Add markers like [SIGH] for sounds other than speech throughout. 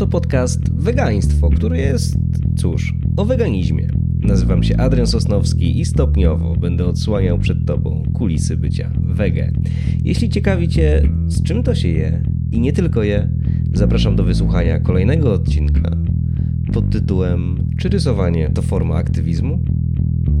Oto podcast Wegaństwo, który jest, cóż, o weganizmie. Nazywam się Adrian Sosnowski i stopniowo będę odsłaniał przed Tobą kulisy bycia wege. Jeśli ciekawi Cię, z czym to się je i nie tylko je, zapraszam do wysłuchania kolejnego odcinka pod tytułem Czy rysowanie to forma aktywizmu?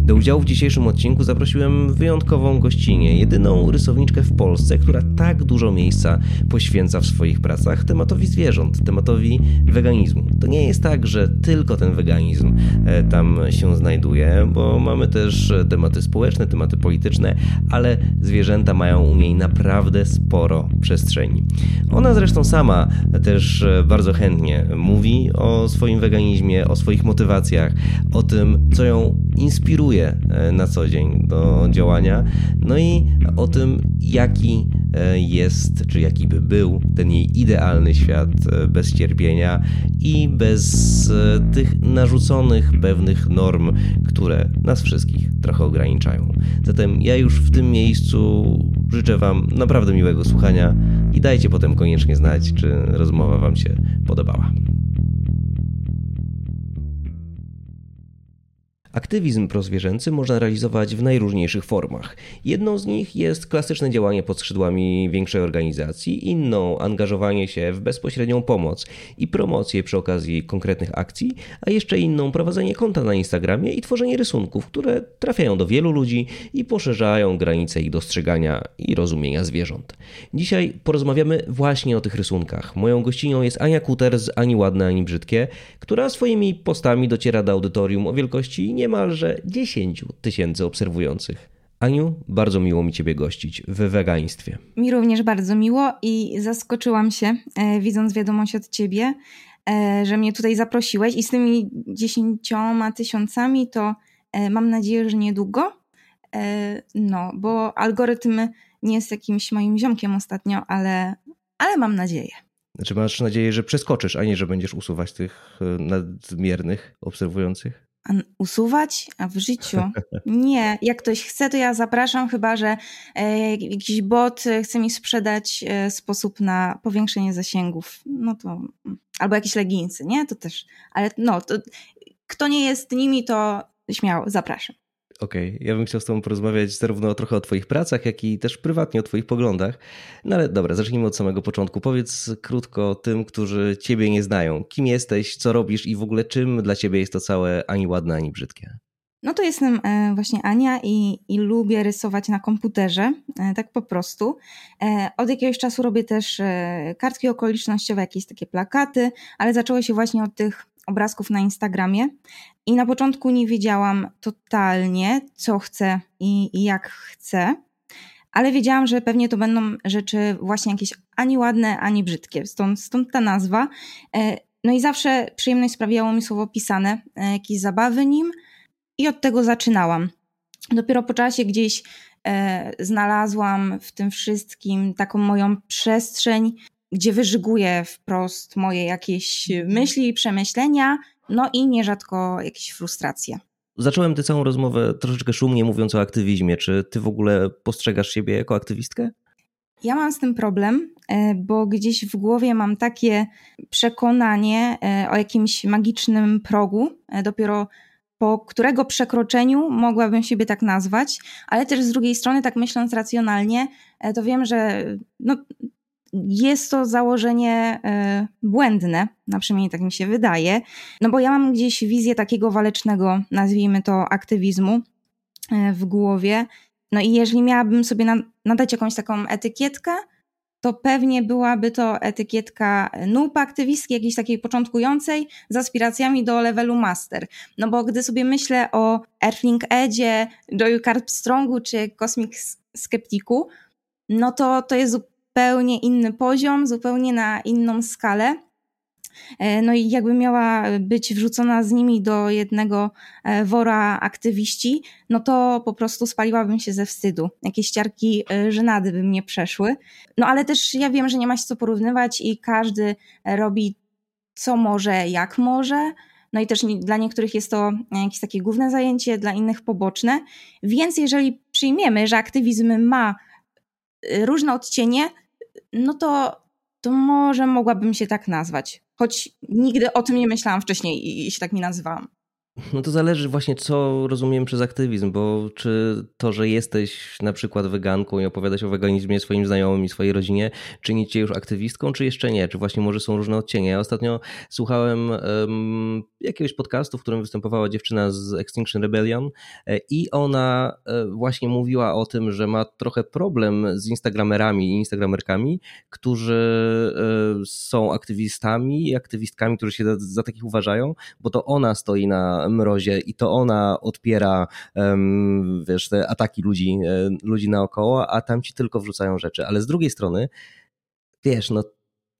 Do udziału w dzisiejszym odcinku zaprosiłem wyjątkową gościnę, jedyną rysowniczkę w Polsce, która tak dużo miejsca poświęca w swoich pracach tematowi zwierząt, tematowi weganizmu. To nie jest tak, że tylko ten weganizm e, tam się znajduje, bo mamy też tematy społeczne, tematy polityczne, ale zwierzęta mają u niej naprawdę sporo przestrzeni. Ona zresztą sama też e, bardzo chętnie mówi o swoim weganizmie, o swoich motywacjach, o tym, co ją inspiruje E, na co dzień do działania. No i o tym, jaki e, jest, czy jaki by był ten jej idealny świat bez cierpienia i bez tych narzuconych pewnych norm, które nas wszystkich trochę ograniczają. Zatem ja już w tym miejscu życzę Wam naprawdę miłego słuchania i dajcie potem koniecznie znać, czy rozmowa Wam się podobała. Aktywizm prozwierzęcy można realizować w najróżniejszych formach. Jedną z nich jest klasyczne działanie pod skrzydłami większej organizacji, inną angażowanie się w bezpośrednią pomoc i promocję przy okazji konkretnych akcji, a jeszcze inną prowadzenie konta na Instagramie i tworzenie rysunków, które trafiają do wielu ludzi i poszerzają granice ich dostrzegania i rozumienia zwierząt. Dzisiaj porozmawiamy właśnie o tych rysunkach. Moją gościnią jest Ania Kuter z Ani Ładne, Ani Brzydkie, która swoimi postami dociera do audytorium o wielkości niemalże 10 tysięcy obserwujących. Aniu, bardzo miło mi Ciebie gościć w wegaństwie. Mi również bardzo miło i zaskoczyłam się, e, widząc wiadomość od Ciebie, e, że mnie tutaj zaprosiłeś i z tymi 10 tysiącami to e, mam nadzieję, że niedługo. E, no, bo algorytm nie jest jakimś moim ziomkiem ostatnio, ale, ale mam nadzieję. Znaczy masz nadzieję, że przeskoczysz, a nie, że będziesz usuwać tych e, nadmiernych obserwujących? Usuwać, a w życiu nie. Jak ktoś chce, to ja zapraszam, chyba że e, jakiś bot chce mi sprzedać e, sposób na powiększenie zasięgów. No to albo jakieś leginsy, nie? To też. Ale no, to, kto nie jest nimi, to śmiało, zapraszam. Okej, okay. ja bym chciał z Tobą porozmawiać zarówno trochę o Twoich pracach, jak i też prywatnie o Twoich poglądach. No ale dobra, zacznijmy od samego początku. Powiedz krótko tym, którzy Ciebie nie znają. Kim jesteś, co robisz i w ogóle czym dla Ciebie jest to całe ani ładne, ani brzydkie? No to jestem e, właśnie Ania i, i lubię rysować na komputerze, e, tak po prostu. E, od jakiegoś czasu robię też kartki okolicznościowe, jakieś takie plakaty, ale zaczęło się właśnie od tych obrazków na Instagramie i na początku nie wiedziałam totalnie, co chcę i, jak chcę, ale wiedziałam, że pewnie to będą rzeczy właśnie jakieś ani ładne, ani brzydkie, stąd, stąd ta nazwa. E, no i zawsze przyjemność sprawiało mi słowo pisane, e, jakieś zabawy nim i od tego zaczynałam. Dopiero po czasie gdzieś e, znalazłam w tym wszystkim taką moją przestrzeń, gdzie wyżyguję wprost moje jakieś myśli i przemyślenia, no i nierzadko jakieś frustracje. Zacząłem tę całą rozmowę troszeczkę szumnie mówiąc o aktywizmie. Czy ty w ogóle postrzegasz siebie jako aktywistkę? Ja mam z tym problem, e, bo gdzieś w głowie mam takie przekonanie e, o jakimś magicznym progu, e, dopiero po którego przekroczeniu mogłabym siebie tak nazwać, ale też z drugiej strony, tak myśląc racjonalnie, to wiem, że no, jest to założenie e, błędne, na przynajmniej tak mi się wydaje, no bo ja mam gdzieś wizję takiego walecznego, nazwijmy to, aktywizmu e, w głowie. No i jeżeli miałabym sobie nadać jakąś taką etykietkę, to pewnie byłaby to etykietka noob aktywistki, jakiejś takiej początkującej, z aspiracjami do levelu master. No bo gdy sobie myślę o Earthling Edzie, Joyu Carp Strongu czy Cosmic Skeptiku, no to to jest zupełnie inny poziom, zupełnie na inną skalę. E, no i jakby miała być wrzucona z nimi do jednego e, wora aktywiści, no to po prostu spaliłabym się ze wstydu. Jakieś ciarki e, żenady by mnie przeszły. No ale też ja wiem, że nie ma się co porównywać i każdy robi co może, jak może. No i też dla niektórych jest to jakieś takie główne zajęcie, dla innych poboczne. Więc jeżeli przyjmiemy, że aktywizm ma różne odcienie, no to to może mogłabym się tak nazwać. Choć nigdy o tym nie myślałam wcześniej i się tak nie nazywałam. No to zależy właśnie, co rozumiem przez aktywizm, bo czy to, że jesteś na przykład weganką i opowiadać o weganizmie swoim znajomym i swojej rodzinie, czyni cię już aktywistką, czy jeszcze nie? Czy właśnie może są różne odcienie? Ja ostatnio słuchałem um, jakiegoś podcastu, w którym występowała dziewczyna z Extinction Rebellion e, i ona e, właśnie mówiła o tym, że ma trochę problem z instagramerami i instagramerkami, którzy e, są aktywistami i aktywistkami, którzy się za takich uważają, bo to ona stoi na mrozie i to ona odpiera wiesz, te ataki ludzi, ludzi naokoło, a tam ci tylko wrzucają rzeczy. Ale z drugiej strony, wiesz, no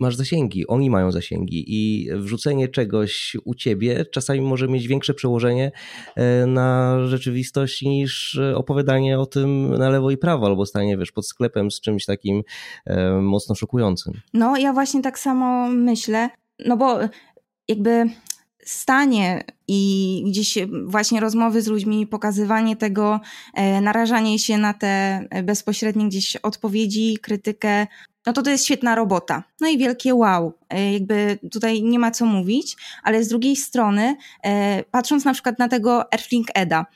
masz zasięgi, oni mają zasięgi i wrzucenie czegoś u ciebie czasami może mieć większe przełożenie e, na rzeczywistość niż opowiadanie o tym na lewo i prawo albo stanie wiesz, pod sklepem z czymś takim e, mocno szokującym. No ja właśnie tak samo myślę, no bo jakby stanie i gdzieś właśnie rozmowy z ludźmi, pokazywanie tego, e, narażanie się na te bezpośrednie gdzieś odpowiedzi, krytykę, no to to jest świetna robota. No i wielkie wow. E, jakby tutaj nie ma co mówić, ale z drugiej strony, e, patrząc na przykład na tego Earthling Eda,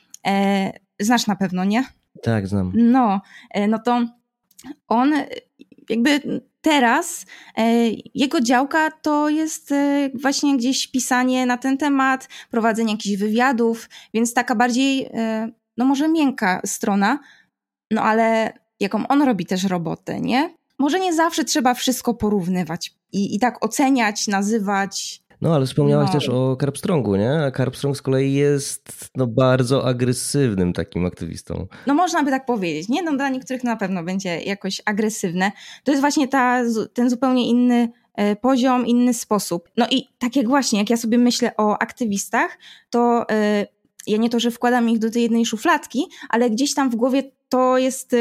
znasz na pewno, nie? Tak, znam. No, no to on jakby teraz jego działka to jest właśnie gdzieś pisanie na ten temat, prowadzenie jakichś wywiadów, więc taka bardziej, no może miękka strona, no ale jaką on robi też robotę, nie? może nie zawsze trzeba wszystko porównywać i, i tak oceniać, nazywać. No, ale wspomniałaś no. też o Carpstrongu, nie? A Carpstrong z kolei jest no, bardzo agresywnym takim aktywistą. No można by tak powiedzieć, nie? No dla niektórych na pewno będzie jakoś agresywne. To jest właśnie ta, ten zupełnie inny e, poziom, inny sposób. No i tak jak właśnie, jak ja sobie myślę o aktywistach, to yy, ja nie to, że wkładam ich do tej jednej szufladki, ale gdzieś tam w głowie to jest...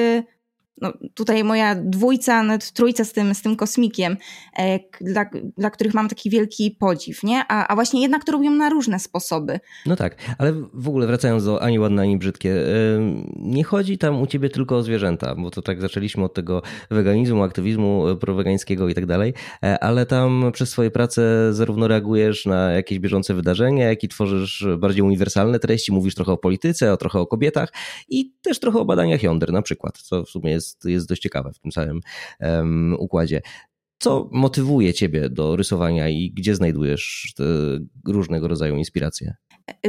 No, tutaj moja dwójca, nawet trójca z tym, z tym kosmikiem, e, dla, dla których mam taki wielki podziw, nie? A, a właśnie jednak to robią na różne sposoby. No tak, ale w ogóle wracając do ani ładne, ani brzydkie, nie chodzi tam u ciebie tylko o zwierzęta, bo to tak zaczęliśmy od tego weganizmu, aktywizmu e, prowegańskiego i tak dalej, e, ale tam przez swoje prace zarówno reagujesz na jakieś bieżące wydarzenia, jak i tworzysz bardziej uniwersalne treści, mówisz trochę o polityce, o trochę o kobietach i też trochę o badaniach jąder na przykład, co w sumie jest jest, jest dość ciekawe w tym całym um, układzie. Co motywuje Ciebie do rysowania i gdzie znajdujesz te różnego rodzaju inspiracje?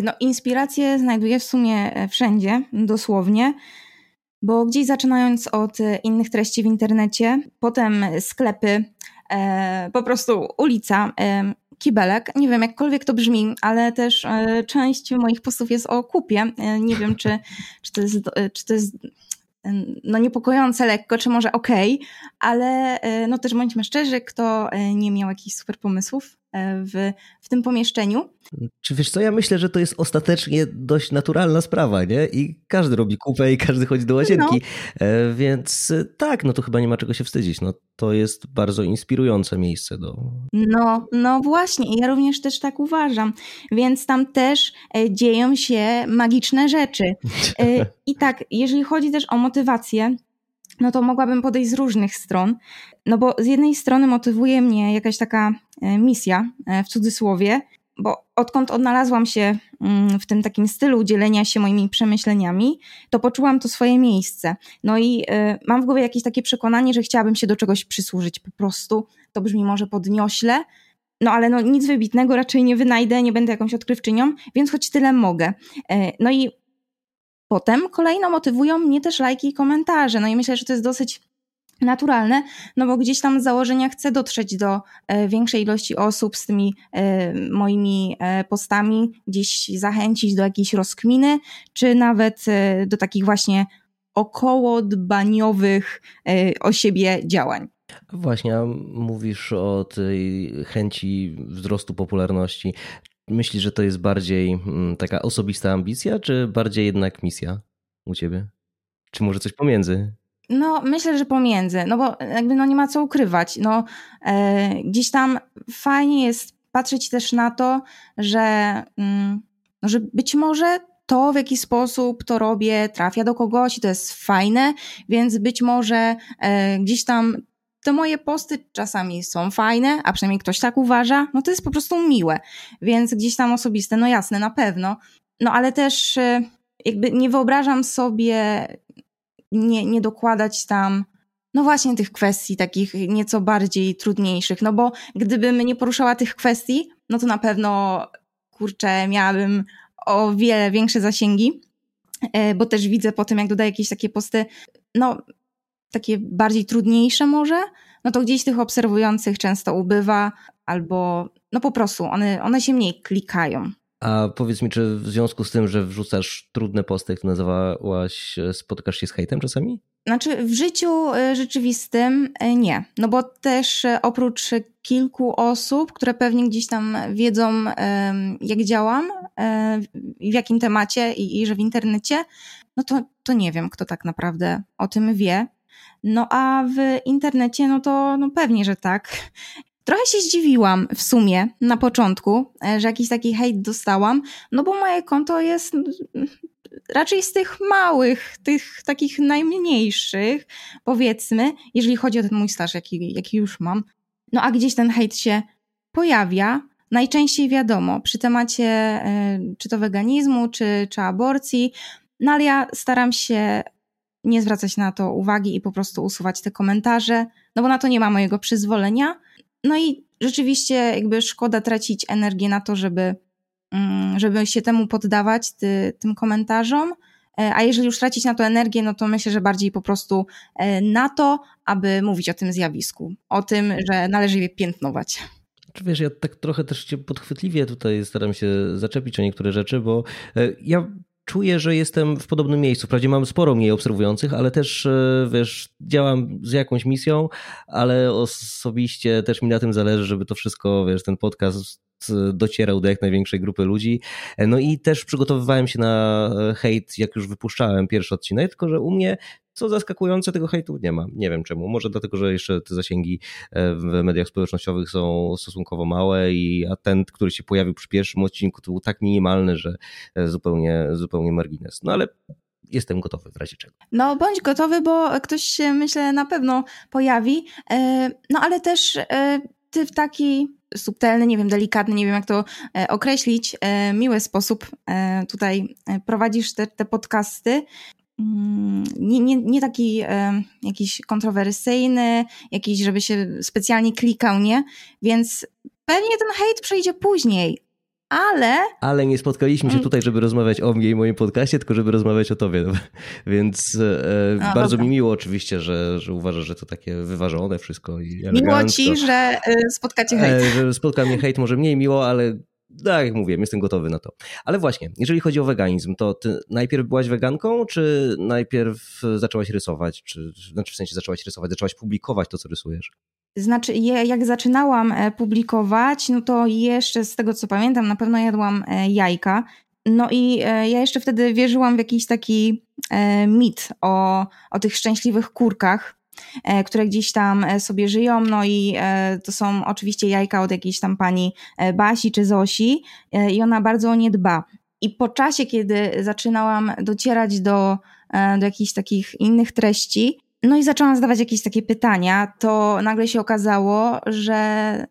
No, inspiracje znajduję w sumie e, wszędzie, dosłownie, bo gdzieś zaczynając od innych treści w internecie, potem sklepy, e, po prostu ulica, e, kibelek. Nie wiem, jakkolwiek to brzmi, ale też e, część moich postów jest o kupie. E, nie wiem, czy, czy, to jest, e, czy to jest no niepokojące lekko, czy może okej, okay, ale e, no też bądźmy szczerzy, kto e, nie miał jakichś super pomysłów w, w tym pomieszczeniu. Czy wiesz co, ja myślę, że to jest ostatecznie dość naturalna sprawa, nie? I każdy robi kupę i każdy chodzi do łazienki, no. więc tak, no to chyba nie ma czego się wstydzić. No to jest bardzo inspirujące miejsce do... No, no właśnie, ja również też tak uważam, więc tam też dzieją się magiczne rzeczy. [LAUGHS] I tak, jeżeli chodzi też o motywację, no to mogłabym podejść z różnych stron. No bo z jednej strony motywuje mnie jakaś taka e, misja, e, w cudzysłowie, bo odkąd odnalazłam się mm, w tym takim stylu dzielenia się moimi przemyśleniami, to poczułam to swoje miejsce. No i e, mam w głowie jakieś takie przekonanie, że chciałabym się do czegoś przysłużyć po prostu. To brzmi może podniośle, no ale no, nic wybitnego raczej nie wynajdę, nie będę jakąś odkrywczynią, więc choć tyle mogę. No i Potem kolejno motywują mnie też lajki i komentarze. No i myślę, że to jest dosyć naturalne, no bo gdzieś tam z założenia chcę dotrzeć do e, większej ilości osób z tymi e, moimi e, postami, gdzieś zachęcić do jakiejś rozkminy, czy nawet do takich właśnie około dbaniowych o siebie działań. Właśnie, mówisz o tej chęci wzrostu popularności. Myślisz, że to jest bardziej mm, taka osobista ambicja, czy bardziej jednak misja u ciebie? Czy może coś pomiędzy? No, myślę, że pomiędzy, no bo jakby no nie ma co ukrywać. No, e, gdzieś tam fajnie jest patrzeć też na to, że, mm, no, że być może to, w jaki sposób to robię, trafia do kogoś i to jest fajne, więc być może e, gdzieś tam te moje posty czasami są fajne, a przynajmniej ktoś tak uważa, no to jest po prostu miłe. Więc gdzieś tam osobiste, no jasne, na pewno. No ale też e, jakby nie wyobrażam sobie nie, nie dokładać tam no właśnie tych kwestii takich nieco bardziej trudniejszych, no bo gdybym nie poruszała tych kwestii, no to na pewno kurczę, miałabym o wiele większe zasięgi, e, bo też widzę po tym, jak dodaję jakieś takie posty, no takie bardziej trudniejsze może, no to gdzieś tych obserwujących często ubywa, albo no po prostu one, one się mniej klikają. A powiedz mi, czy w związku z tym, że wrzucasz trudne posty, jak to nazywałaś, spotykasz się z hejtem czasami? Znaczy, w życiu e, rzeczywistym e, nie. No bo też e, oprócz kilku osób, które pewnie gdzieś tam wiedzą, jak działam, w jakim temacie i, i że w internecie, no to, to nie wiem, kto tak naprawdę o tym wie. No a w internecie, no to no pewnie, że tak. Trochę się zdziwiłam w sumie na początku, że jakiś taki hejt dostałam, no bo moje konto jest raczej z tych małych, tych takich najmniejszych, powiedzmy, jeżeli chodzi o ten mój staż, jaki, jaki już mam. No a gdzieś ten hejt się pojawia, najczęściej wiadomo, przy temacie e, czy to weganizmu, czy, czy aborcji, no ale ja staram się nie zwracać na to uwagi i po prostu usuwać te komentarze, no bo na to nie ma mojego przyzwolenia. No i rzeczywiście jakby szkoda tracić energię na to, żeby Mm, żeby się temu poddawać, ty, tym komentarzom. E, a jeżeli już tracić na to energię, no to myślę, że bardziej po prostu e, na to, aby mówić o tym zjawisku, o tym, że należy je piętnować. Czy wiesz, ja tak trochę też cię podchwytliwie tutaj staram się zaczepić o niektóre rzeczy, bo e, ja czuję, że jestem w podobnym miejscu. Wprawdzie mam sporo mniej obserwujących, ale też, wiesz, działam z jakąś misją, ale osobiście też mi na tym zależy, żeby to wszystko, wiesz, ten podcast docierał do jak największej grupy ludzi. No i też przygotowywałem się na hejt, jak już wypuszczałem pierwszy odcinek, tylko że u mnie co zaskakujące, tego hejtu nie ma. Nie wiem czemu. Może dlatego, że jeszcze te zasięgi e, w mediach społecznościowych są stosunkowo małe, i a ten, który się pojawił przy pierwszym odcinku, to był tak minimalny, że e, zupełnie, zupełnie margines. No ale jestem gotowy w razie czego. No bądź gotowy, bo ktoś się myślę na pewno pojawi. E, no ale też ty w taki subtelny, nie wiem, delikatny, nie wiem jak to e, określić, e, miły sposób e, tutaj prowadzisz te, te podcasty. Mm, nie, nie, nie taki jakiś kontrowersyjny, jakiś, żeby się specjalnie klikał, nie? Więc pewnie ten hejt przejdzie później, ale... Ale nie spotkaliśmy się mm. tutaj, żeby rozmawiać o mnie i moim podcaście, tylko żeby rozmawiać o tobie. [LAUGHS] Więc e, A, bardzo dobra. mi miło oczywiście, że, że uważasz, że to takie wyważone wszystko i Miło ci, że e, spotkacie hejt. E, że spotka mnie hejt, może mniej miło, ale tak jak mówię, jestem gotowy na to. Ale właśnie, jeżeli chodzi o weganizm, to ty najpierw byłaś weganką, czy najpierw zaczęłaś rysować? Czy, znaczy w sensie zaczęłaś rysować, zaczęłaś publikować to, co rysujesz? Znaczy, jak zaczynałam e, publikować, no to jeszcze z tego co pamiętam, na pewno jadłam e, jajka. No i e, ja jeszcze wtedy wierzyłam w jakiś taki mit o, o tych szczęśliwych kurkach, które gdzieś tam sobie żyją. No i to są oczywiście jajka od jakiejś tam pani Basi czy Zosi i ona bardzo o nie dba. I po czasie, kiedy zaczynałam docierać do, do jakichś takich innych treści, no i zaczęłam zadawać jakieś takie pytania, to nagle się okazało, że,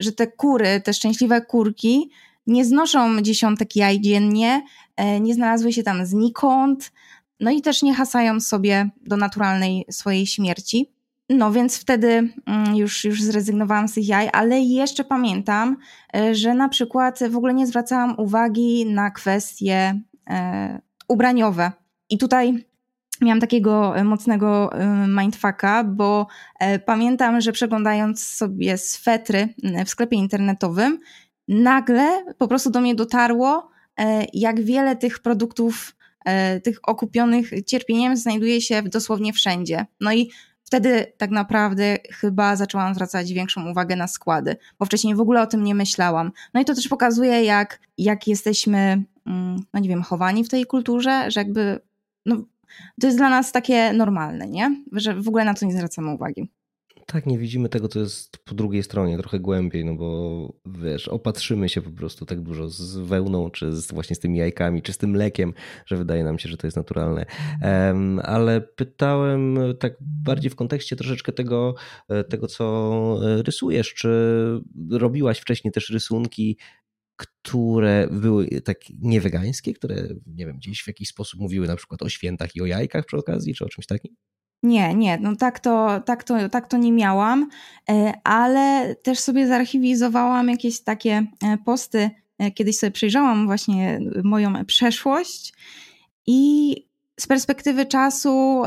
że te kury, te szczęśliwe kurki, nie znoszą dziesiątek jaj dziennie, e, nie znalazły się tam znikąd, no i też nie hasają sobie do naturalnej swojej śmierci. No więc wtedy mm, już, już zrezygnowałam z tych jaj, ale jeszcze pamiętam, e, że na przykład w ogóle nie zwracałam uwagi na kwestie e, ubraniowe. I tutaj miałam takiego e, mocnego e, mindfucka, bo e, pamiętam, że przeglądając sobie swetry w sklepie internetowym, nagle po prostu do mnie dotarło, jak wiele tych produktów, tych okupionych cierpieniem znajduje się dosłownie wszędzie. No i wtedy tak naprawdę chyba zaczęłam zwracać większą uwagę na składy, bo wcześniej w ogóle o tym nie myślałam. No i to też pokazuje, jak, jak jesteśmy, mm, no nie wiem, chowani w tej kulturze, że jakby no, to jest dla nas takie normalne, nie? Że w ogóle na to nie zwracamy uwagi. tak, nie widzimy tego, co jest po drugiej stronie, trochę głębiej, no bo wiesz, opatrzymy się po prostu tak dużo z wełną, czy z, właśnie z tymi jajkami, czy z tym mlekiem, że wydaje nam się, że to jest naturalne. Um, ale pytałem tak bardziej w kontekście troszeczkę tego, e, tego, co rysujesz. Czy robiłaś wcześniej też rysunki które były tak niewegańskie, które nie wiem, gdzieś w jakiś sposób mówiły na przykład o świętach i o jajkach przy okazji, czy o czymś takim? Nie, nie, no tak to, tak to, tak to nie miałam, e, ale też sobie zarchiwizowałam jakieś takie e, posty. E, kiedyś sobie przejrzałam właśnie moją przeszłość i z perspektywy czasu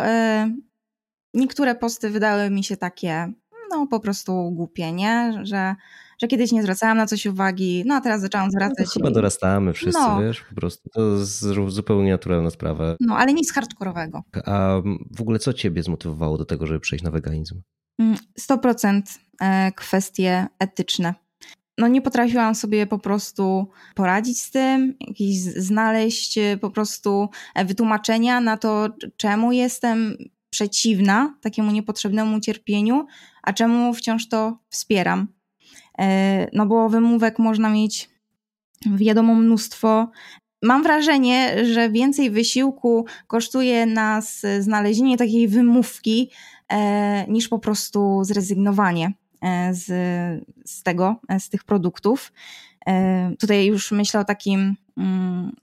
niektóre posty wydały mi się takie, no po prostu głupie, nie? Że że kiedyś nie zwracałam na coś uwagi, no a teraz zaczęłam zwracać. No chyba i... dorastamy wszyscy, no. wiesz, po prostu. To jest zupełnie naturalna sprawa. No, ale nic hardkorowego. A w ogóle co ciebie zmotywowało do tego, żeby przejść na weganizm? 100% mm, e, kwestie etyczne. No nie potrafiłam sobie po prostu poradzić z tym, jakieś znaleźć e, po prostu e, wytłumaczenia na to, czemu jestem przeciwna takiemu niepotrzebnemu cierpieniu, a czemu wciąż to wspieram. E, no bo wymówek można mieć wiadomo mnóstwo. Mam wrażenie, że więcej wysiłku kosztuje nas znalezienie takiej wymówki e, niż po prostu zrezygnowanie e, z, z tego, z tych produktów. Tutaj już myślę o takim mm,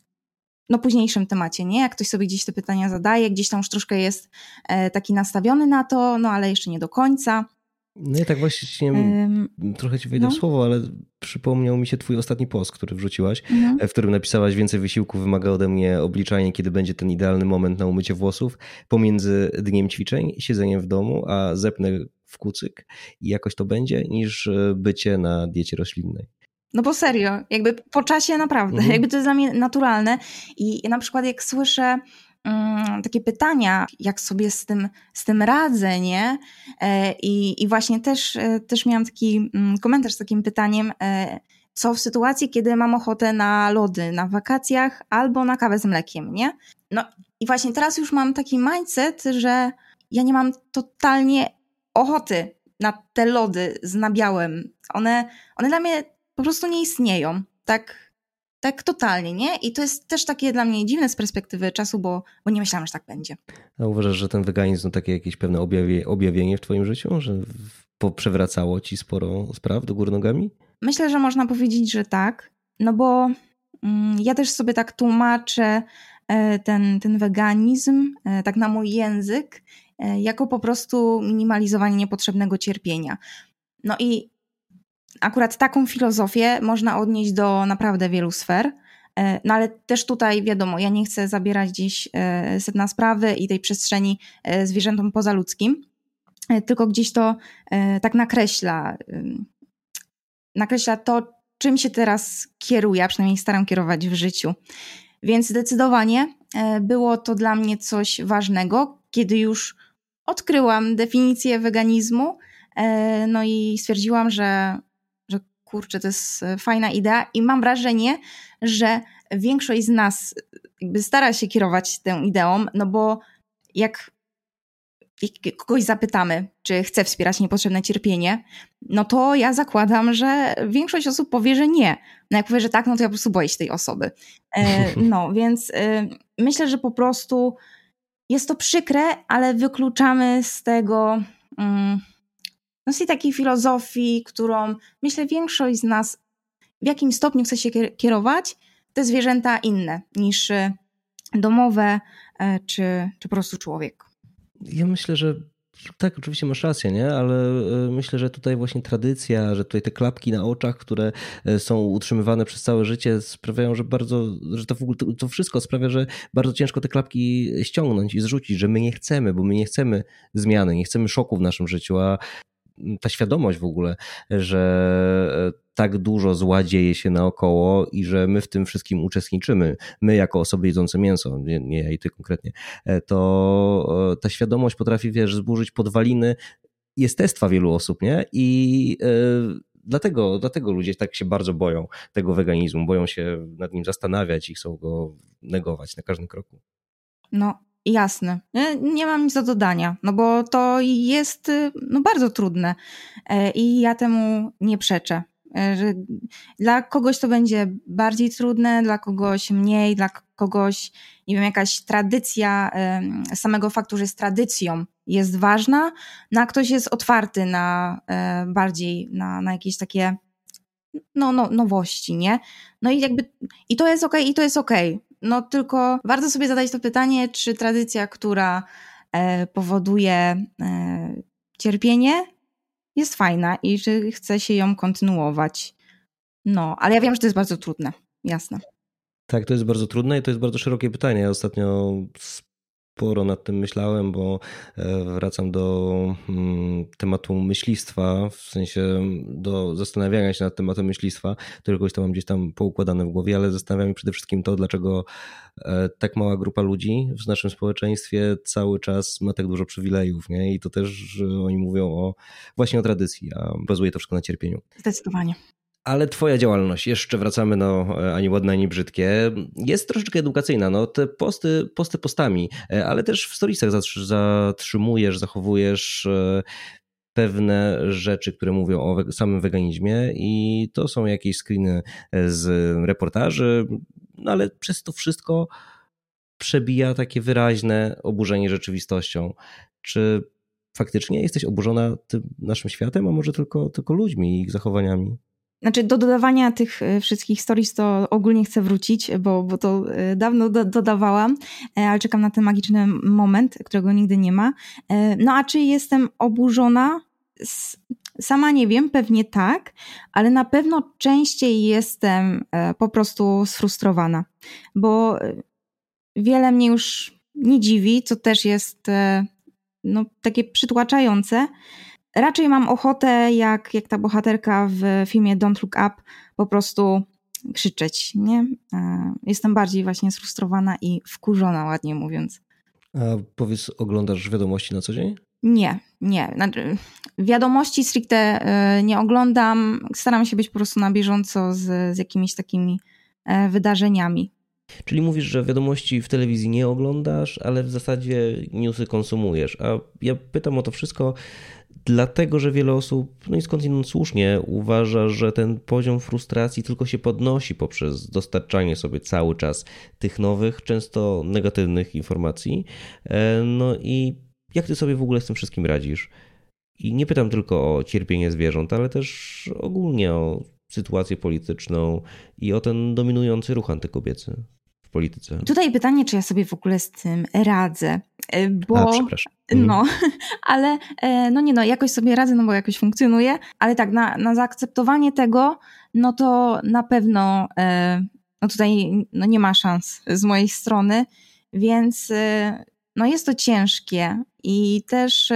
no, późniejszym temacie, nie? Jak ktoś sobie gdzieś te pytania zadaje, gdzieś tam już troszkę jest taki nastawiony na to, no ale jeszcze nie do końca. No ja tak właśnie um, trochę ci wejdę no. w słowo, ale przypomniał mi się twój ostatni post, który wrzuciłaś, no. w którym napisałaś więcej wysiłku wymaga ode mnie obliczanie, kiedy będzie ten idealny moment na umycie włosów pomiędzy dniem ćwiczeń, siedzeniem w domu, a zepnę w kucyk i jakoś to będzie, niż e, bycie na diecie roślinnej. No bo serio, jakby po czasie naprawdę, mhm. jakby to jest dla mnie naturalne i na przykład jak słyszę Mm, takie pytania, jak sobie z tym, z tym radzę, nie? E, I, i właśnie też, e, też miałam taki mm, komentarz z takim pytaniem, e, co w sytuacji, kiedy mam ochotę na lody na wakacjach albo na kawę z mlekiem, nie? No i właśnie teraz już mam taki mindset, że ja nie mam totalnie ochoty na te lody z nabiałem. One, one dla mnie po prostu nie istnieją. Tak, tak totalnie, nie? I to jest też takie dla mnie dziwne z perspektywy czasu, bo, bo nie myślałam, że tak będzie. A uważasz, że ten weganizm to takie jakieś pewne objawie, objawienie w twoim życiu? Że przewracało ci sporo spraw do góry nogami? Myślę, że można powiedzieć, że tak. No bo mm, ja też sobie tak tłumaczę e, ten, ten weganizm, e, tak na mój język, e, jako po prostu minimalizowanie niepotrzebnego cierpienia. No i akurat taką filozofię można odnieść do naprawdę wielu sfer. E, no ale też tutaj wiadomo, ja nie chcę zabierać gdzieś e, sedna sprawy i tej przestrzeni e, zwierzętom pozaludzkim, tylko gdzieś to tak nakreśla. Nakreśla to, czym się teraz kieruję, a przynajmniej staram kierować w życiu. Więc zdecydowanie było to dla mnie coś ważnego, kiedy już odkryłam definicję weganizmu, no i stwierdziłam, że kurczę, to jest e, fajna idea i mam wrażenie, że większość z nas jakby stara się kierować tą ideą, no bo jak kogoś zapytamy, czy chce wspierać niepotrzebne cierpienie, no to ja zakładam, że większość osób powie, że nie. No jak powie, że tak, no to ja po prostu boję się tej osoby. E, [LAUGHS] no, więc e, myślę, że po prostu jest to przykre, ale wykluczamy z tego no tej takiej filozofii, którą myślę większość z nas w jakimś stopniu chce się kierować, te zwierzęta inne niż e, domowe e, czy, czy po prostu człowiek. Ja myślę, że tak, oczywiście masz rację, nie? ale e, myślę, że tutaj właśnie tradycja, że tutaj te klapki na oczach, które są utrzymywane przez całe życie, sprawiają, że bardzo, że to, to wszystko sprawia, że bardzo ciężko te klapki ściągnąć i zrzucić, że my nie chcemy, bo my nie chcemy zmiany, nie chcemy szoku w naszym życiu, a ta świadomość w ogóle, że e, tak dużo zła dzieje się naokoło i że my w tym wszystkim uczestniczymy, my jako osoby jedzące mięso, nie, nie ja i ty konkretnie, e, to e, ta świadomość potrafi, wiesz, zburzyć podwaliny jestestwa wielu osób, nie? I dlatego, dlatego ludzie tak się bardzo boją tego weganizmu, boją się nad nim zastanawiać i chcą go negować na każdym kroku. No, jasne. Nie, nie mam nic do dodania, no bo to jest no, bardzo trudne i ja temu nie przeczę. Że dla kogoś to będzie bardziej trudne, dla kogoś mniej, dla kogoś, nie wiem, jakaś tradycja samego faktu, że jest tradycją, jest ważna, no a ktoś jest otwarty na bardziej, na, na jakieś takie no, no, nowości, nie? No i jakby, i to jest okej, okay, i to jest okej. Okay. No tylko warto sobie zadać to pytanie, czy tradycja, która e, powoduje e, cierpienie, jest fajna i czy chce się ją kontynuować. No, ale ja wiem, że to jest bardzo trudne, jasne. Tak, to jest bardzo trudne i to jest bardzo szerokie pytanie. Ja ostatnio sporo nad tym myślałem, bo e, wracam do mm, tematu myślistwa, w sensie do zastanawiania się nad tematem myślistwa. Tylko już to mam gdzieś tam poukładane w głowie, ale zastanawiam się przede wszystkim to, dlaczego e, tak mała grupa ludzi w naszym społeczeństwie cały czas ma tak dużo przywilejów, nie? I to też oni mówią o właśnie o tradycji, a bazuje to wszystko na cierpieniu. Zdecydowanie. Ale twoja działalność, jeszcze wracamy no ani ładne, ani brzydkie, jest troszeczkę edukacyjna. No, te posty, posty postami, e, ale też w stolicach zatrzymujesz, zachowujesz e, pewne rzeczy, które mówią o samym weganizmie i to są jakieś screeny z reportaży, no ale przez to wszystko przebija takie wyraźne oburzenie rzeczywistością. Czy faktycznie jesteś oburzona tym naszym światem, a może tylko, tylko ludźmi i ich zachowaniami? Znaczy, do dodawania tych e, wszystkich stories to ogólnie chcę wrócić, bo, bo to e, dawno do, dodawałam, e, ale czekam na ten magiczny moment, którego nigdy nie ma. No a czy jestem oburzona? Sama nie wiem, pewnie tak, ale na pewno częściej jestem po prostu sfrustrowana, bo wiele mnie już nie dziwi, co też jest no, takie przytłaczające raczej mam ochotę, jak, jak ta bohaterka w filmie Don't Look Up, po prostu krzyczeć, nie? E, jestem bardziej właśnie sfrustrowana i wkurzona, ładnie mówiąc. A powiedz, oglądasz wiadomości na co dzień? Nie, nie. Znaczy, wiadomości stricte e, nie oglądam. Staram się być po prostu na bieżąco z, z jakimiś takimi e, wydarzeniami. Czyli mówisz, że wiadomości w telewizji nie oglądasz, ale w zasadzie newsy konsumujesz. A ja pytam o to wszystko dlatego, że wiele osób, no i skądinąd słusznie, uważa, że ten poziom frustracji tylko się podnosi poprzez dostarczanie sobie cały czas tych nowych, często negatywnych informacji. E, no i jak ty sobie w ogóle z tym wszystkim radzisz? I nie pytam tylko o cierpienie zwierząt, ale też ogólnie o sytuację polityczną i o ten dominujący ruch antykobiecy w polityce. Tutaj pytanie, czy ja sobie w ogóle z tym radzę, e, bo... A, przepraszam. Mhm. No, [LAUGHS] ale e, no nie no, jakoś sobie radzę, no bo jakoś funkcjonuje, ale tak, na, na zaakceptowanie tego, no to na pewno e, no tutaj no nie ma szans z mojej strony, więc no jest to ciężkie i też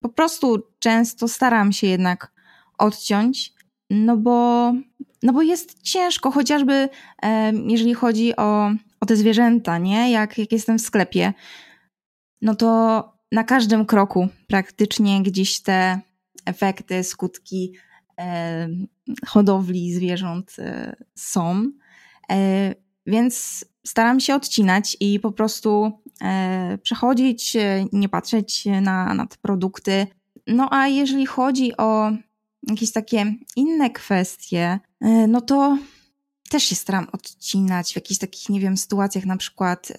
po prostu często staram się jednak odciąć, no bo no bo jest ciężko, chociażby jeżeli chodzi o, o te zwierzęta, nie? Jak, jak jestem w sklepie, no to na każdym kroku praktycznie gdzieś te efekty, skutki hodowli zwierząt e, są. E, więc staram się odcinać i po prostu e, przechodzić, nie patrzeć na, na te produkty. No a jeżeli chodzi o jakieś takie inne kwestie, e, no to też się staram odcinać w jakichś takich, nie wiem, sytuacjach na przykład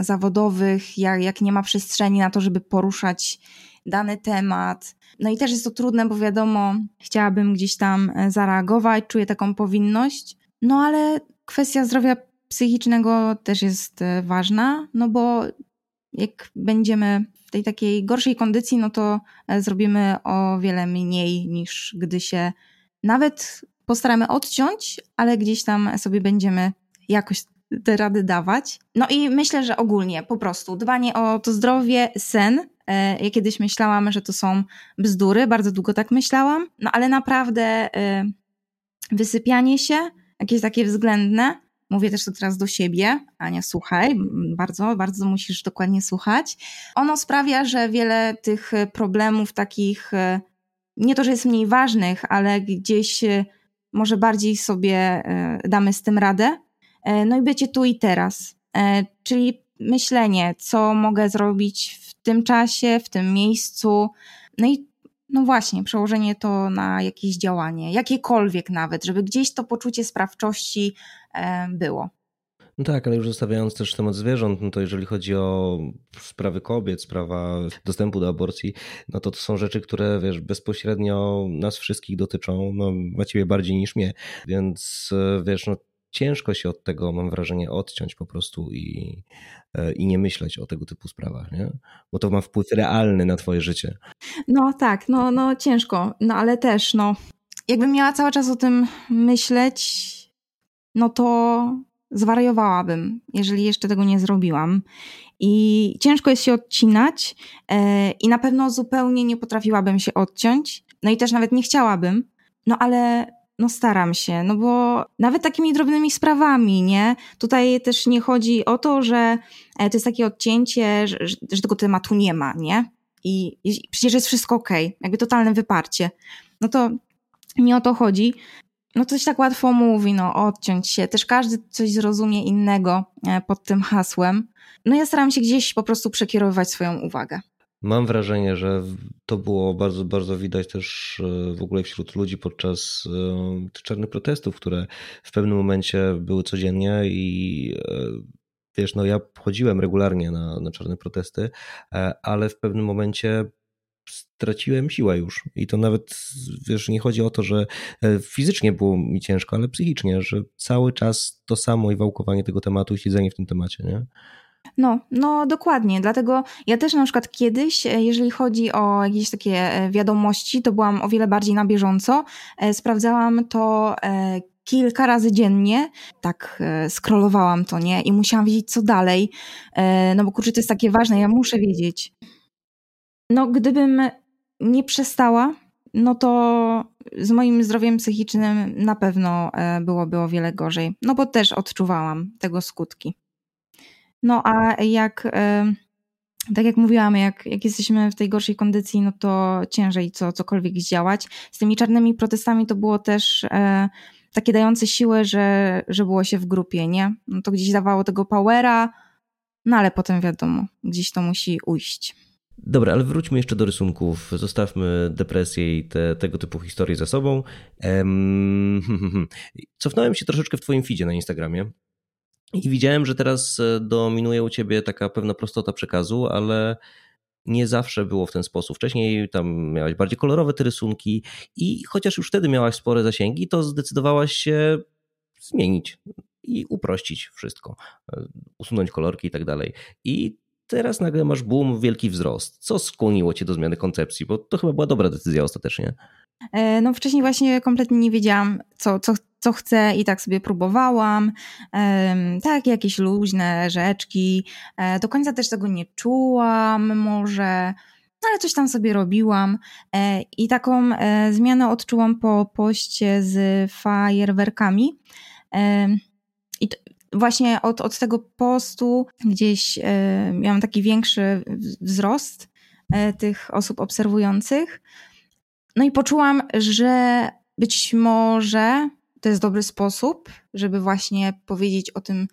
zawodowych, jak, jak nie ma przestrzeni na to, żeby poruszać dany temat. No i też jest to trudne, bo wiadomo, chciałabym gdzieś tam e, zareagować, czuję taką powinność, no ale kwestia zdrowia psychicznego też jest e, ważna, no bo jak będziemy w tej takiej gorszej kondycji, no to e, zrobimy o wiele mniej niż gdy się nawet postaramy odciąć, ale gdzieś tam sobie będziemy jakoś te rady dawać. No i myślę, że ogólnie po prostu dbanie o to zdrowie, sen. E, ja kiedyś myślałam, że to są bzdury, bardzo długo tak myślałam, no ale naprawdę e, wysypianie się, jakieś takie względne, Mówię też to teraz do siebie. Ania, słuchaj, bardzo, bardzo musisz dokładnie słuchać. Ono sprawia, że wiele tych problemów takich, e, nie to, że jest mniej ważnych, ale gdzieś e, może bardziej sobie e, damy z tym radę. No i bycie tu i teraz. Czyli myślenie, co mogę zrobić w tym czasie, w tym miejscu. No i no właśnie, przełożenie to na jakieś działanie, jakiekolwiek nawet, żeby gdzieś to poczucie sprawczości e, było. No tak, ale już zostawiając też temat zwierząt, no to jeżeli chodzi o sprawy kobiet, sprawa dostępu do aborcji, no to to są rzeczy, które wiesz, bezpośrednio nas wszystkich dotyczą, no właściwie bardziej niż mnie, więc e, wiesz, no ciężko się od tego, mam wrażenie, odciąć po prostu i, e, i nie myśleć o tego typu sprawach, nie? Bo to ma wpływ realny na twoje życie. No tak, no, no ciężko, no ale też, no jakbym miała cały czas o tym myśleć, no to zwariowałabym, jeżeli jeszcze tego nie zrobiłam. I ciężko jest się odcinać e, i na pewno zupełnie nie potrafiłabym się odciąć. No i też nawet nie chciałabym, no ale no staram się, no bo nawet takimi drobnymi sprawami, nie? Tutaj też nie chodzi o to, że e, to jest takie odcięcie, że, że tego tematu nie ma, nie? I, i przecież jest wszystko ok, jakby totalne wyparcie. No to nie o to chodzi. No to tak łatwo mówi, no odciąć się. Też każdy coś zrozumie innego e, pod tym hasłem. No ja staram się gdzieś po prostu przekierowywać swoją uwagę. Mam wrażenie, że to było bardzo, bardzo widać też e, w ogóle wśród ludzi podczas e, czarnych protestów, które w pewnym momencie były codziennie i wiesz, no ja chodziłem regularnie na, na czarne protesty, ale w pewnym momencie straciłem siłę już. I to nawet, wiesz, nie chodzi o to, że e, fizycznie było mi ciężko, ale psychicznie, że cały czas to samo i wałkowanie tego tematu i siedzenie w tym temacie, nie? No, no dokładnie. Dlatego ja też na przykład kiedyś, e, jeżeli chodzi o jakieś takie e, wiadomości, to byłam o wiele bardziej na bieżąco. Sprawdzałam to kilka razy dziennie, tak scrollowałam to, nie? I musiałam wiedzieć, co dalej. No bo kurczę, to jest takie ważne, ja muszę wiedzieć. No, gdybym nie przestała, no to z moim zdrowiem psychicznym na pewno e, byłoby o wiele gorzej. No bo też odczuwałam tego skutki. No a jak, e, tak jak mówiłam, jak, jak jesteśmy w tej gorszej kondycji, no to ciężej co, cokolwiek zdziałać. Z tymi czarnymi protestami to było też e, takie dające siłę, że, że było się w grupie, nie? No to gdzieś dawało tego powera, no ale potem wiadomo, gdzieś to musi ujść. Dobra, ale wróćmy jeszcze do rysunków. Zostawmy depresję i te, tego typu historie za sobą. Um, [LAUGHS] cofnąłem się troszeczkę w Twoim feedzie na Instagramie i widziałem, że teraz e, dominuje u Ciebie taka pewna prostota przekazu, ale nie zawsze było w ten sposób. Wcześniej tam miałaś bardziej kolorowe te rysunki i chociaż już wtedy miałaś spore zasięgi, to zdecydowałaś się zmienić i uprościć wszystko, e, usunąć kolorki i tak dalej. I teraz nagle masz boom, wielki wzrost. Co skłoniło cię do zmiany koncepcji? Bo to chyba była dobra decyzja ostatecznie. E, no wcześniej właśnie kompletnie nie wiedziałam, co, co, co chcę i tak sobie próbowałam. Tak, jakieś luźne rzeczki. E, do końca też tego nie czułam może, no ale coś tam sobie robiłam. E, I taką zmianę odczułam po poście z fajerwerkami. I właśnie od, od tego postu gdzieś e, miałam taki większy wzrost e, tych osób obserwujących. No i poczułam, że być może to jest dobry sposób, żeby właśnie powiedzieć o tym,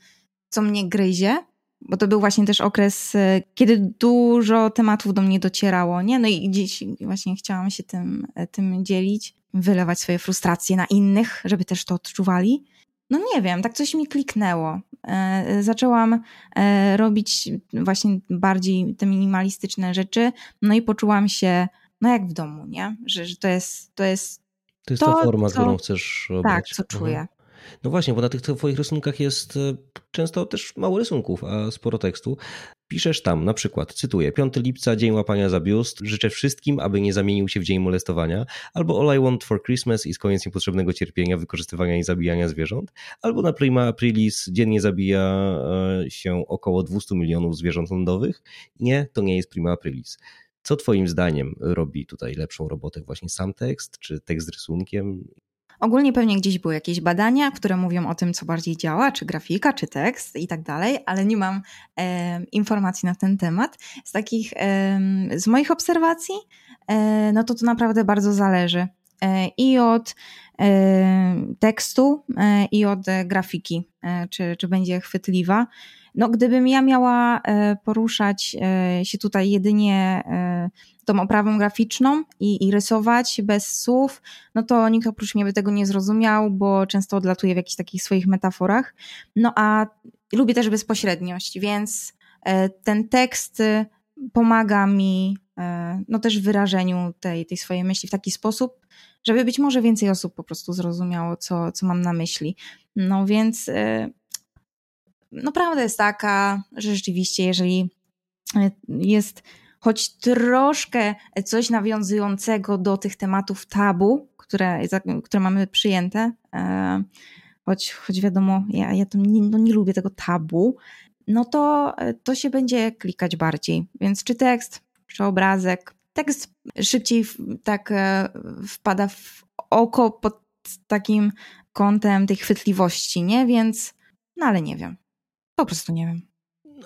co mnie gryzie, bo to był właśnie też okres, e, kiedy dużo tematów do mnie docierało, nie? No i gdzieś właśnie chciałam się tym, tym dzielić, wylewać swoje frustracje na innych, żeby też to odczuwali. No nie wiem, tak coś mi kliknęło. E, zaczęłam e, robić właśnie bardziej te minimalistyczne rzeczy, no i poczułam się, no jak w domu, nie? Że, że to jest to jest. To jest to, ta forma, co, którą chcesz robić. Tak, co czuję. Mhm. No właśnie, bo na tych twoich rysunkach jest e, często też mało rysunków, a sporo tekstu. Piszesz tam na przykład, cytuję, 5 lipca, dzień łapania za biust, życzę wszystkim, aby nie zamienił się w dzień molestowania, albo All I Want for Christmas is koniec niepotrzebnego cierpienia, wykorzystywania i zabijania zwierząt, albo na Prima Aprilis dziennie zabija e, się około 200 milionów zwierząt lądowych. Nie, to nie jest Prima Aprilis. Co twoim zdaniem robi tutaj lepszą robotę? Właśnie sam tekst, czy tekst z rysunkiem? Ogólnie pewnie gdzieś były jakieś badania, które mówią o tym, co bardziej działa, czy grafika, czy tekst i tak dalej, ale nie mam e, informacji na ten temat. Z takich, e, z moich obserwacji, e, no to to naprawdę bardzo zależy e, i od e, tekstu, e, i od grafiki, czy, czy będzie chwytliwa. No, gdybym ja miała e, poruszać e, się tutaj jedynie e, tą oprawą graficzną i, i, rysować bez słów, no to nikt oprócz mnie by tego nie zrozumiał, bo często odlatuję w jakichś takich swoich metaforach. No a lubię też bezpośredniość, więc ten tekst pomaga mi no też w wyrażeniu tej, tej swojej myśli w taki sposób, żeby być może więcej osób po prostu zrozumiało, co, co mam na myśli. No więc no prawda jest taka, że rzeczywiście, jeżeli e, jest choć troszkę coś nawiązującego do tych tematów tabu, które, które mamy przyjęte, e, choć, choć wiadomo, ja, ja to nie, no nie lubię tego tabu, no to, to się będzie klikać bardziej. Więc czy tekst, czy obrazek, tekst szybciej tak e, wpada w oko pod takim kątem tej chwytliwości, nie? Więc, no ale nie wiem. Po prostu nie wiem.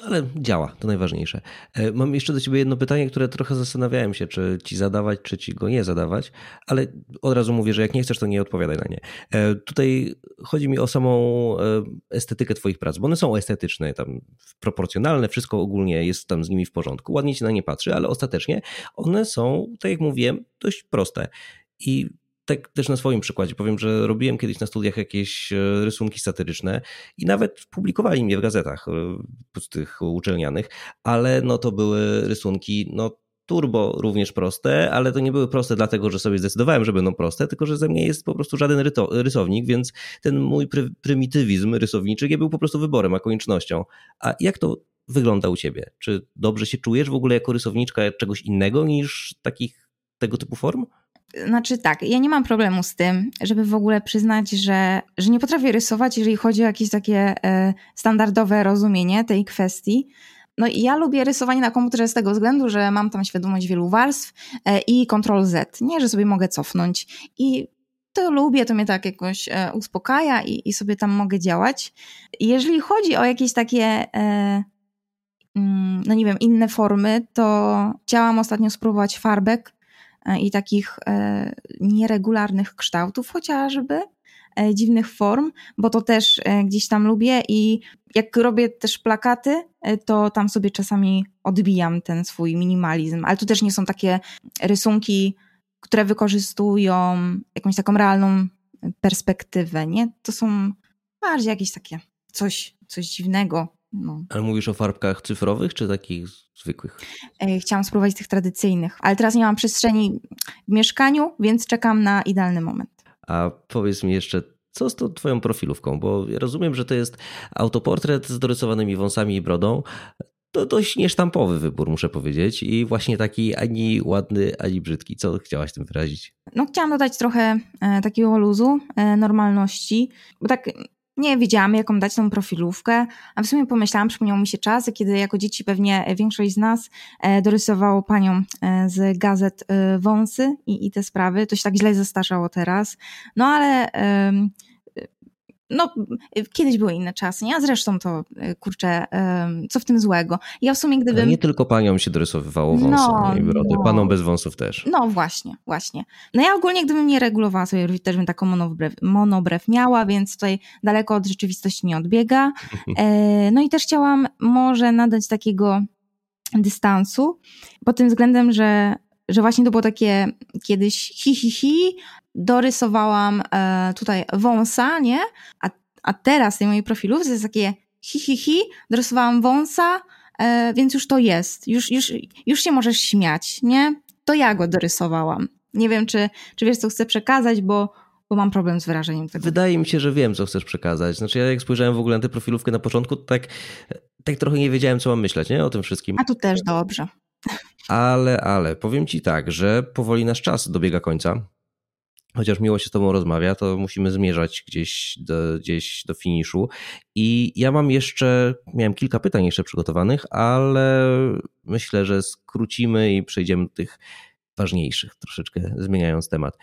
Ale działa, to najważniejsze. E, mam jeszcze do ciebie jedno pytanie, które trochę zastanawiałem się, czy ci zadawać, czy ci go nie zadawać, ale od razu mówię, że jak nie chcesz, to nie odpowiadaj na nie. E, tutaj chodzi mi o samą e, estetykę twoich prac, bo one są estetyczne, tam proporcjonalne, wszystko ogólnie jest tam z nimi w porządku, ładnie się na nie patrzy, ale ostatecznie one są, tak jak mówiłem, dość proste. I tak też na swoim przykładzie powiem, że robiłem kiedyś na studiach jakieś e, rysunki satyryczne i nawet publikowali mnie w gazetach e, tych uczelnianych, ale no to były rysunki, no turbo również proste, ale to nie były proste dlatego, że sobie zdecydowałem, że będą proste, tylko że ze mnie jest po prostu żaden rysownik, więc ten mój pry prymitywizm rysowniczy nie był po prostu wyborem, a koniecznością. A jak to wygląda u ciebie? Czy dobrze się czujesz w ogóle jako rysowniczka czegoś innego niż takich tego typu form? Znaczy tak, ja nie mam problemu z tym, żeby w ogóle przyznać, że, że nie potrafię rysować, jeżeli chodzi o jakieś takie e, standardowe rozumienie tej kwestii. No i ja lubię rysowanie na komputerze z tego względu, że mam tam świadomość wielu warstw e, i Ctrl Z, nie, że sobie mogę cofnąć. I to lubię, to mnie tak jakoś e, uspokaja i, i sobie tam mogę działać. Jeżeli chodzi o jakieś takie mm, no nie wiem, inne formy, to chciałam ostatnio spróbować farbek i takich e, nieregularnych kształtów chociażby, e, dziwnych form, bo to też gdzieś tam lubię i jak robię też plakaty, to tam sobie czasami odbijam ten swój minimalizm, ale to też nie są takie rysunki, które wykorzystują jakąś taką realną perspektywę, nie? To są bardziej jakieś takie coś, coś dziwnego, no. Ale mówisz o farbkach cyfrowych czy takich zwykłych? E, chciałam spróbować tych tradycyjnych, ale teraz nie mam przestrzeni w mieszkaniu, więc czekam na idealny moment. A powiedz mi jeszcze, co z tą twoją profilówką? Bo ja rozumiem, że to jest autoportret z dorysowanymi wąsami i brodą. To dość niesztampowy wybór, muszę powiedzieć. I właśnie taki ani ładny, ani brzydki. Co chciałaś tym wyrazić? No, chciałam dodać trochę e, takiego luzu, e, normalności. Bo tak nie wiedziałam, jaką dać tą profilówkę, a w sumie pomyślałam, przypomniał mi się czas, kiedy jako dzieci pewnie większość z nas e, dorysowało panią e, z gazet e, wąsy i, i te sprawy. To się tak źle zastarzało teraz. No ale no, kiedyś były inne czasy, nie? A zresztą to, e, kurczę, co w tym złego? Ja w sumie gdybym... Ale nie tylko paniom się dorysowywało wąsy no, i brody, no. panom bez wąsów też. No właśnie, właśnie. No ja ogólnie gdybym nie regulowała sobie też bym taką monobrew, monobrew miała, więc tutaj daleko od rzeczywistości nie odbiega. [LAUGHS] E, no i też chciałam może nadać takiego dystansu, pod tym względem, że że właśnie to było takie kiedyś hi, hi, hi, dorysowałam e, tutaj wąsa, nie? A, a teraz w tej mojej profilówce jest takie hi, hi, hi, dorysowałam wąsa, e, więc już to jest. Już, już, już się możesz śmiać, nie? To ja go dorysowałam. Nie wiem, czy, czy wiesz, co chcę przekazać, bo, bo mam problem z wyrażeniem tego. Wydaje mi się, że wiem, co chcesz przekazać. Znaczy, ja jak spojrzałem w ogóle na tę profilówkę na początku, to tak, tak trochę nie wiedziałem, co mam myśleć, nie? O tym wszystkim. A tu też dobrze. Ale, ale, powiem ci tak, że powoli nasz czas dobiega końca chociaż miło się z Tobą rozmawia, to musimy zmierzać gdzieś do, gdzieś do finiszu. I ja mam jeszcze, miałem kilka pytań jeszcze przygotowanych, ale myślę, że skrócimy i przejdziemy do tych ważniejszych, troszeczkę zmieniając temat.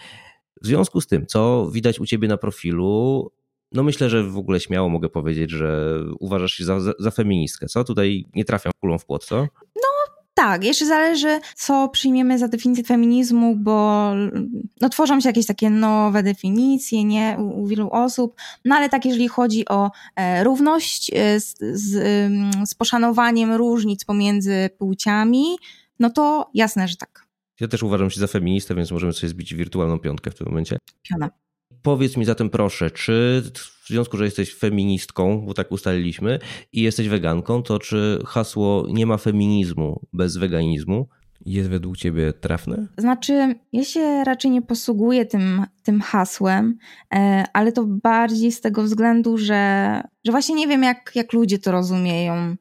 W związku z tym, co widać u Ciebie na profilu, no myślę, że w ogóle śmiało mogę powiedzieć, że uważasz się za, za, za feministkę, co? Tutaj nie trafiam kulą w płot, co? Tak, jeszcze zależy, co przyjmiemy za definicję feminizmu, bo no, tworzą się jakieś takie nowe definicje nie, u, u wielu osób, no ale tak, jeżeli chodzi o e, równość e, z, z, z poszanowaniem różnic pomiędzy płciami, no to jasne, że tak. Ja też uważam się za feministę, więc możemy sobie zbić wirtualną piątkę w tym momencie. Piona. Powiedz mi zatem proszę, czy w związku, że jesteś feministką, bo tak ustaliliśmy, i jesteś weganką, to czy hasło nie ma feminizmu bez weganizmu jest według ciebie trafne? Znaczy, ja się raczej nie posługuję tym, tym hasłem, e, ale to bardziej z tego względu, że, że właśnie nie wiem, jak, jak ludzie to rozumieją,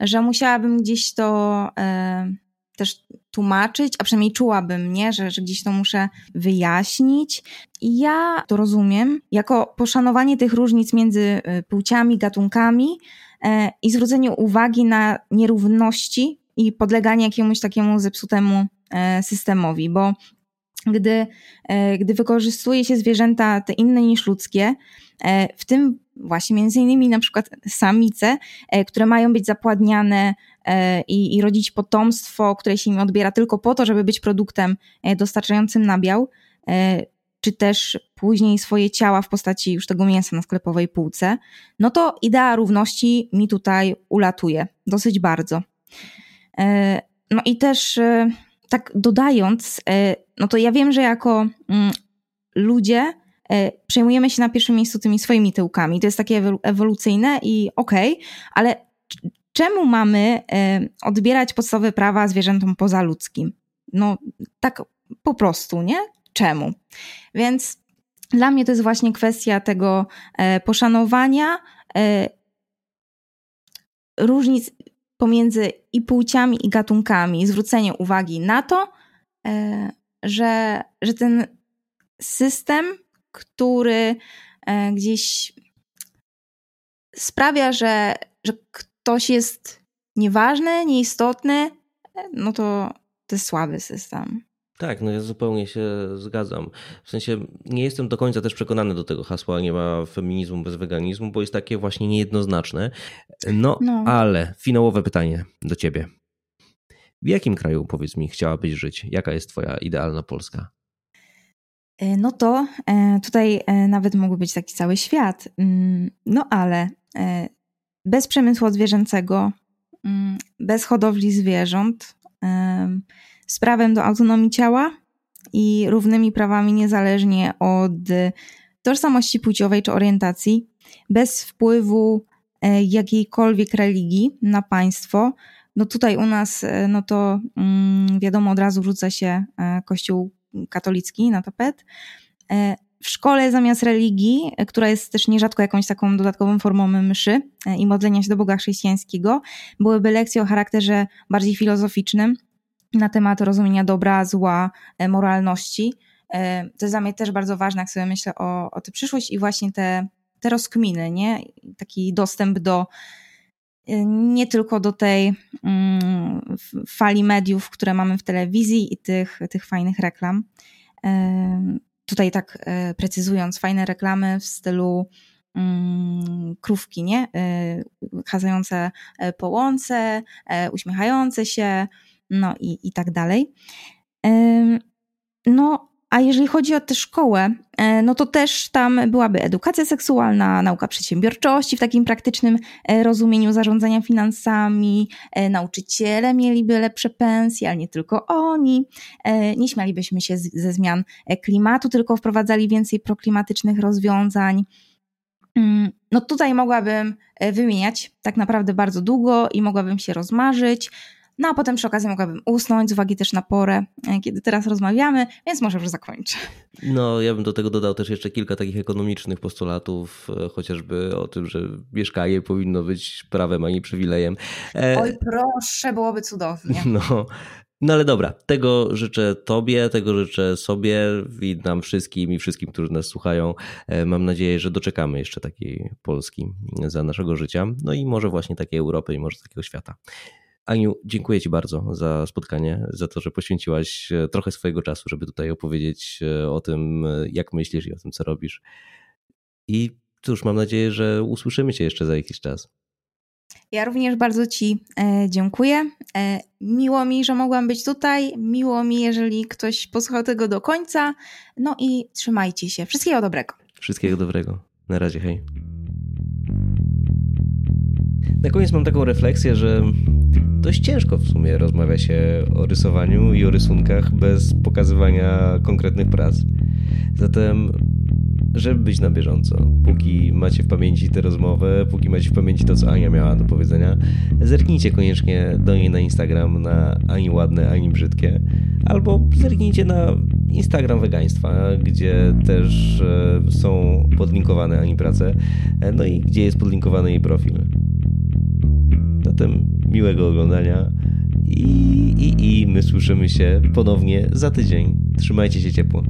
że musiałabym gdzieś to e, też tłumaczyć, a przynajmniej czułabym, nie, że, że gdzieś to muszę wyjaśnić. I ja to rozumiem jako poszanowanie tych różnic między y, płciami, gatunkami e, i zwrócenie uwagi na nierówności i podleganie jakiemuś takiemu zepsutemu e, systemowi, bo gdy, e, gdy wykorzystuje się zwierzęta te inne niż ludzkie, w tym właśnie między innymi na przykład samice, które mają być zapładniane E, i, i rodzić potomstwo, które się im odbiera tylko po to, żeby być produktem e, dostarczającym nabiał, e, czy też później swoje ciała w postaci już tego mięsa na sklepowej półce, no to idea równości mi tutaj ulatuje dosyć bardzo. No i też tak dodając, no to ja wiem, że jako mm, ludzie przejmujemy się na pierwszym miejscu tymi swoimi tyłkami. To jest takie ewolucyjne i okej, okay, ale czemu mamy e, odbierać podstawowe prawa zwierzętom pozaludzkim? No tak po prostu, nie? Czemu? Więc dla mnie to jest właśnie kwestia tego e, poszanowania e, różnic pomiędzy i płciami, i gatunkami, zwrócenie uwagi na to, że, że ten system, który gdzieś sprawia, że, że ktoś jest nieważny, nieistotny, no to to jest słaby system. Tak, no ja zupełnie się zgadzam. W sensie nie jestem do końca też przekonany do tego hasła, nie ma feminizmu bez weganizmu, bo jest takie właśnie niejednoznaczne. No, no. ale finałowe pytanie do ciebie. W jakim kraju, powiedz mi, chciałabyś żyć? Jaka jest twoja idealna Polska? E, no to e, tutaj e, nawet mógłby być taki cały świat. Mm, no ale bez przemysłu zwierzęcego, mm, bez hodowli zwierząt, z prawem do autonomii ciała i równymi prawami niezależnie od tożsamości płciowej czy orientacji, bez wpływu e, jakiejkolwiek religii na państwo. No tutaj u nas, e, no to mm, wiadomo, od razu rzuca się e, kościół katolicki na tapet w szkole zamiast religii, która jest też nierzadko jakąś taką dodatkową formą mszy e, i modlenia się do Boga chrześcijańskiego, byłyby lekcje o charakterze bardziej filozoficznym na temat rozumienia dobra, zła, e, moralności. E, to jest dla mnie też bardzo ważne, jak sobie myślę o, o tę przyszłość i właśnie te, te rozkminy, nie? taki dostęp do nie tylko do tej mm, fali mediów, które mamy w telewizji i tych, tych fajnych reklam tutaj tak e, precyzując, fajne reklamy w stylu mm, krówki, nie? E, chadzające e, po łące, uśmiechające się, no i, i tak dalej. No, a jeżeli chodzi o tę szkołę, e, no to też tam byłaby edukacja seksualna, nauka przedsiębiorczości w takim praktycznym e, rozumieniu zarządzania finansami, e, nauczyciele mieliby lepsze pensje, ale nie tylko oni, nie śmialibyśmy się ze zmian klimatu, tylko wprowadzali więcej proklimatycznych rozwiązań. Mm, no tutaj mogłabym wymieniać tak naprawdę bardzo długo i mogłabym się rozmarzyć. No a potem przy okazji mogłabym usnąć z uwagi też na porę, e, kiedy teraz rozmawiamy, więc może już zakończę. No, ja bym do tego dodał też jeszcze kilka takich ekonomicznych postulatów, e, chociażby o tym, że mieszkanie powinno być prawem, a nie przywilejem. E... Oj, proszę, byłoby cudownie. [LAUGHS] No, no ale dobra, tego życzę Tobie, tego życzę sobie i nam wszystkim i wszystkim, którzy nas słuchają. E, mam nadzieję, że doczekamy jeszcze takiej Polski za naszego życia, no i może właśnie takiej Europy i może takiego świata. Aniu, dziękuję Ci bardzo za spotkanie, za to, że poświęciłaś e, trochę swojego czasu, żeby tutaj opowiedzieć e, o tym, e, jak myślisz i o tym, co robisz. I cóż, mam nadzieję, że usłyszymy Cię jeszcze za jakiś czas. Ja również bardzo Ci dziękuję. Miło mi, że mogłam być tutaj. Miło mi, jeżeli ktoś posłuchał tego do końca. No i trzymajcie się. Wszystkiego dobrego. Wszystkiego dobrego. Na razie, hej. Na koniec mam taką refleksję, że dość ciężko w sumie rozmawia się o rysowaniu i o rysunkach bez pokazywania konkretnych prac. Zatem żeby być na bieżąco. Póki macie w pamięci tę rozmowę, póki macie w pamięci to, co Ania miała do powiedzenia, zerknijcie koniecznie do niej na Instagram, na ani ładne, ani brzydkie, albo zerknijcie na Instagram wegaństwa, gdzie też e, są podlinkowane Ani prace, e, no i gdzie jest podlinkowany jej profil. Zatem miłego oglądania i, i, i my słyszymy się ponownie za tydzień. Trzymajcie się ciepło.